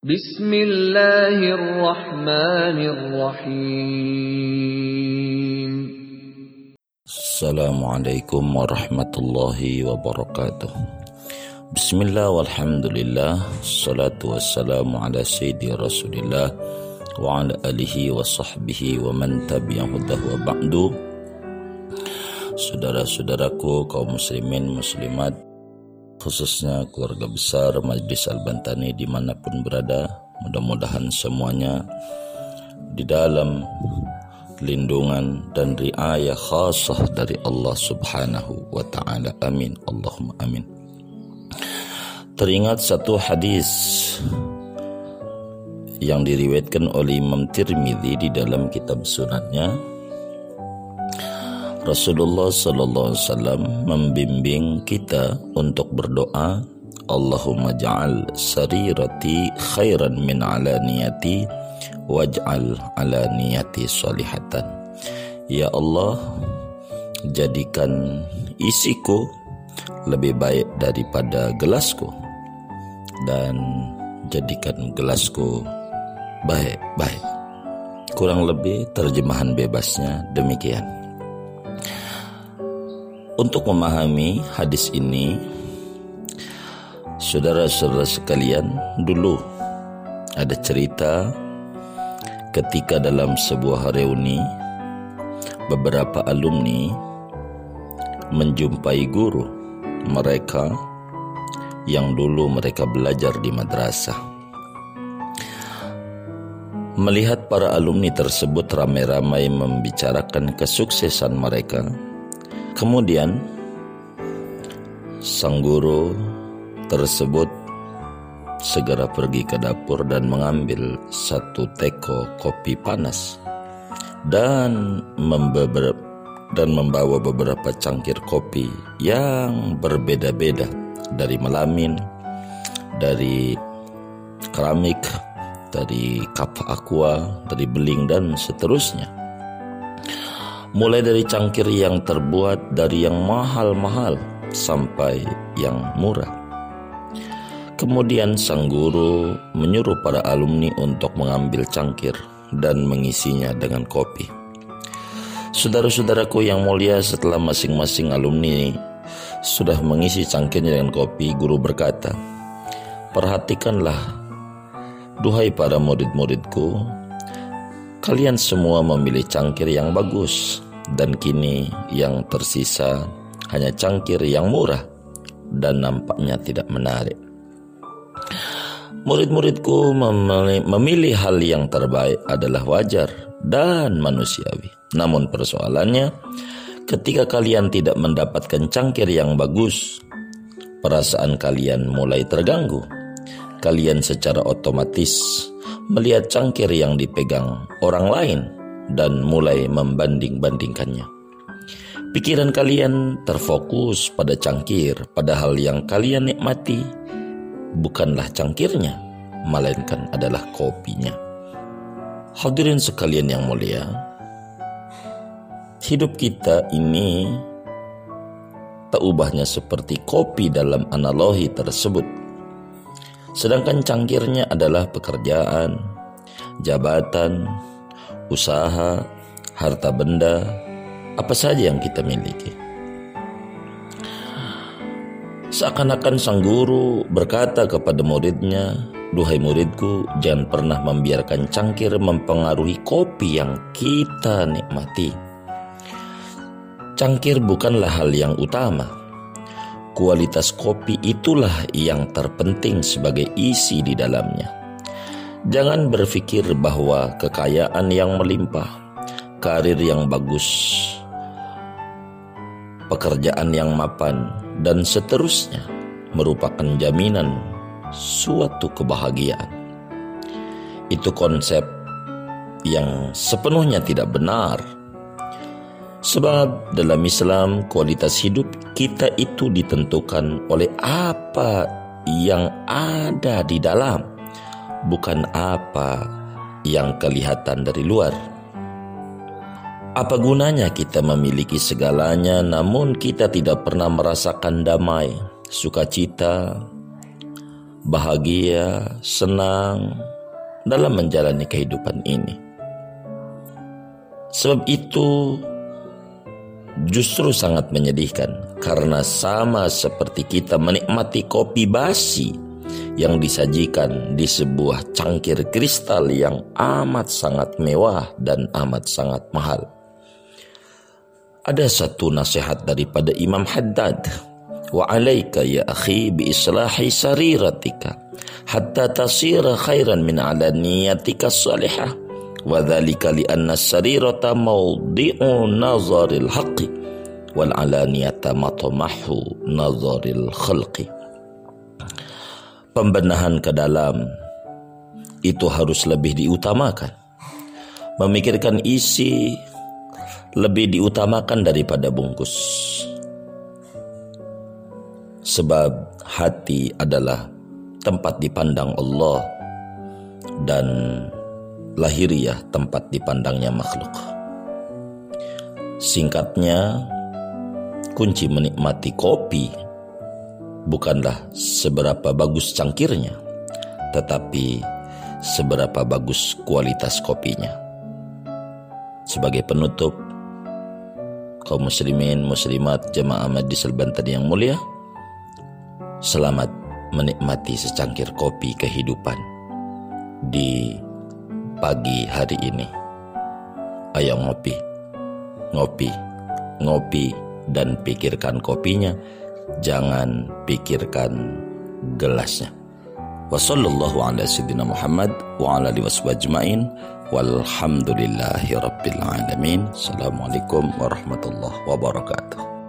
Bismillahirrahmanirrahim. Assalamualaikum warahmatullahi wabarakatuh. Bismillah walhamdulillah Salatu wassalamu ala sayyidi rasulillah Wa ala alihi wa sahbihi wa man tabi'ahudah wa ba'du Saudara-saudaraku kaum muslimin muslimat Khususnya keluarga besar Majlis Al-Bantani di mana pun berada Mudah-mudahan semuanya Di dalam lindungan dan riayah khasah dari Allah subhanahu wa ta'ala. Amin. Allahumma amin. Teringat satu hadis yang diriwayatkan oleh Imam Tirmidzi di dalam kitab sunatnya Rasulullah sallallahu alaihi wasallam membimbing kita untuk berdoa Allahumma ja'al sarirati khairan min alaniyati waj'al alaniyati salihatan Ya Allah jadikan isiku lebih baik daripada gelasku dan jadikan gelasku baik-baik. Kurang lebih terjemahan bebasnya demikian. Untuk memahami hadis ini, saudara-saudara sekalian, dulu ada cerita ketika dalam sebuah reuni beberapa alumni menjumpai guru mereka yang dulu mereka belajar di madrasah. Melihat para alumni tersebut ramai-ramai membicarakan kesuksesan mereka, kemudian sang guru tersebut segera pergi ke dapur dan mengambil satu teko kopi panas dan dan membawa beberapa cangkir kopi yang berbeda-beda dari melamin, dari keramik, dari kap aqua, dari beling dan seterusnya. Mulai dari cangkir yang terbuat dari yang mahal-mahal sampai yang murah. Kemudian sang guru menyuruh para alumni untuk mengambil cangkir dan mengisinya dengan kopi. Saudara-saudaraku yang mulia setelah masing-masing alumni sudah mengisi cangkirnya dengan kopi, guru berkata, Perhatikanlah, duhai para murid-muridku, kalian semua memilih cangkir yang bagus, dan kini yang tersisa hanya cangkir yang murah dan nampaknya tidak menarik. Murid-muridku memilih hal yang terbaik adalah wajar dan manusiawi. Namun persoalannya, Ketika kalian tidak mendapatkan cangkir yang bagus, perasaan kalian mulai terganggu. Kalian secara otomatis melihat cangkir yang dipegang orang lain dan mulai membanding-bandingkannya. Pikiran kalian terfokus pada cangkir, padahal yang kalian nikmati bukanlah cangkirnya, melainkan adalah kopinya. Hadirin sekalian yang mulia, hidup kita ini tak ubahnya seperti kopi dalam analogi tersebut. Sedangkan cangkirnya adalah pekerjaan, jabatan, usaha, harta benda, apa saja yang kita miliki. Seakan-akan sang guru berkata kepada muridnya, Duhai muridku, jangan pernah membiarkan cangkir mempengaruhi kopi yang kita nikmati. Cangkir bukanlah hal yang utama. Kualitas kopi itulah yang terpenting sebagai isi di dalamnya. Jangan berpikir bahwa kekayaan yang melimpah, karir yang bagus, pekerjaan yang mapan, dan seterusnya merupakan jaminan suatu kebahagiaan. Itu konsep yang sepenuhnya tidak benar Sebab dalam Islam kualitas hidup kita itu ditentukan oleh apa yang ada di dalam, bukan apa yang kelihatan dari luar. Apa gunanya kita memiliki segalanya namun kita tidak pernah merasakan damai, sukacita, bahagia, senang dalam menjalani kehidupan ini. Sebab itu justru sangat menyedihkan karena sama seperti kita menikmati kopi basi yang disajikan di sebuah cangkir kristal yang amat sangat mewah dan amat sangat mahal. Ada satu nasihat daripada Imam Haddad. Wa alaika ya akhi bi islahi sariratika hatta tasira khairan min alaniyatika salihah wa dhalika li anna sarirata mawdi'u nazaril haqqi wal alaniyata matamahu nazaril khalqi. Pembenahan ke dalam itu harus lebih diutamakan. Memikirkan isi lebih diutamakan daripada bungkus. Sebab hati adalah tempat dipandang Allah dan lahiriah tempat dipandangnya makhluk. Singkatnya, kunci menikmati kopi bukanlah seberapa bagus cangkirnya, tetapi seberapa bagus kualitas kopinya. Sebagai penutup, kaum muslimin, muslimat, jemaah majlis al-bantan yang mulia, selamat menikmati secangkir kopi kehidupan di pagi hari ini. Ayo ngopi, ngopi, ngopi dan pikirkan kopinya, jangan pikirkan gelasnya. Wassallallahu ala sayyidina Muhammad wa ala alihi wasbajmain walhamdulillahi rabbil alamin. Assalamualaikum warahmatullahi wabarakatuh.